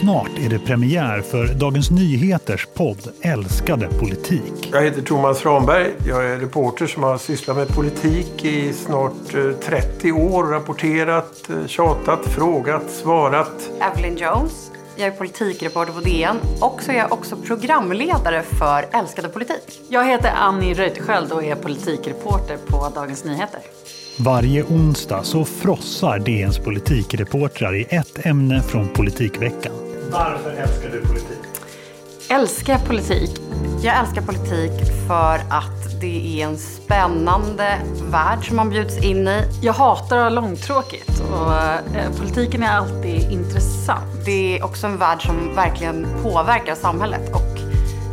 Snart är det premiär för Dagens Nyheters podd Älskade politik. Jag heter Thomas Ramberg. Jag är reporter som har sysslat med politik i snart 30 eh, år. Rapporterat, eh, tjatat, frågat, svarat. Evelyn Jones. Jag är politikreporter på DN och så är jag också programledare för Älskade politik. Jag heter Annie Reuterskiöld och är politikreporter på Dagens Nyheter. Varje onsdag så frossar DNs politikreportrar i ett ämne från politikveckan. Varför älskar du politik? Älskar politik? Jag älskar politik för att det är en spännande värld som man bjuds in i. Jag hatar att ha långtråkigt och eh, politiken är alltid intressant. Det är också en värld som verkligen påverkar samhället och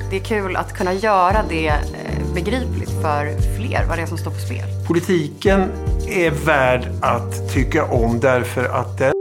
det är kul att kunna göra det eh, begripligt för fler vad det är som står på spel. Politiken är värd att tycka om därför att den...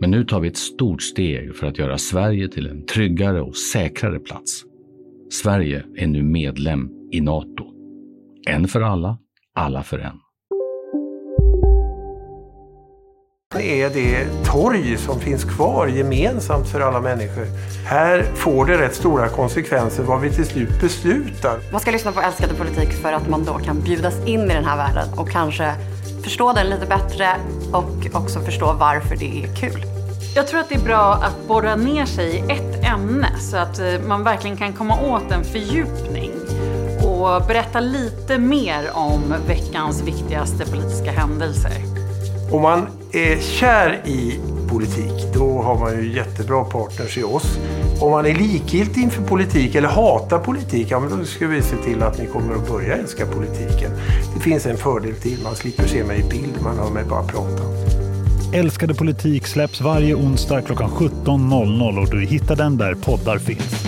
Men nu tar vi ett stort steg för att göra Sverige till en tryggare och säkrare plats. Sverige är nu medlem i Nato. En för alla, alla för en. Det är det torg som finns kvar gemensamt för alla människor. Här får det rätt stora konsekvenser vad vi till slut beslutar. Man ska lyssna på älskade politik för att man då kan bjudas in i den här världen och kanske förstå den lite bättre och också förstå varför det är kul. Jag tror att det är bra att borra ner sig i ett ämne så att eh, man verkligen kan komma åt en fördjupning och berätta lite mer om veckans viktigaste politiska händelser. Om man är kär i politik, då har man ju jättebra partners i oss. Om man är likgiltig inför politik eller hatar politik, ja, men då ska vi se till att ni kommer att börja älska politiken. Det finns en fördel till, man slipper se mig i bild, man hör mig bara prata. Älskade politik släpps varje onsdag klockan 17.00 och du hittar den där poddar finns.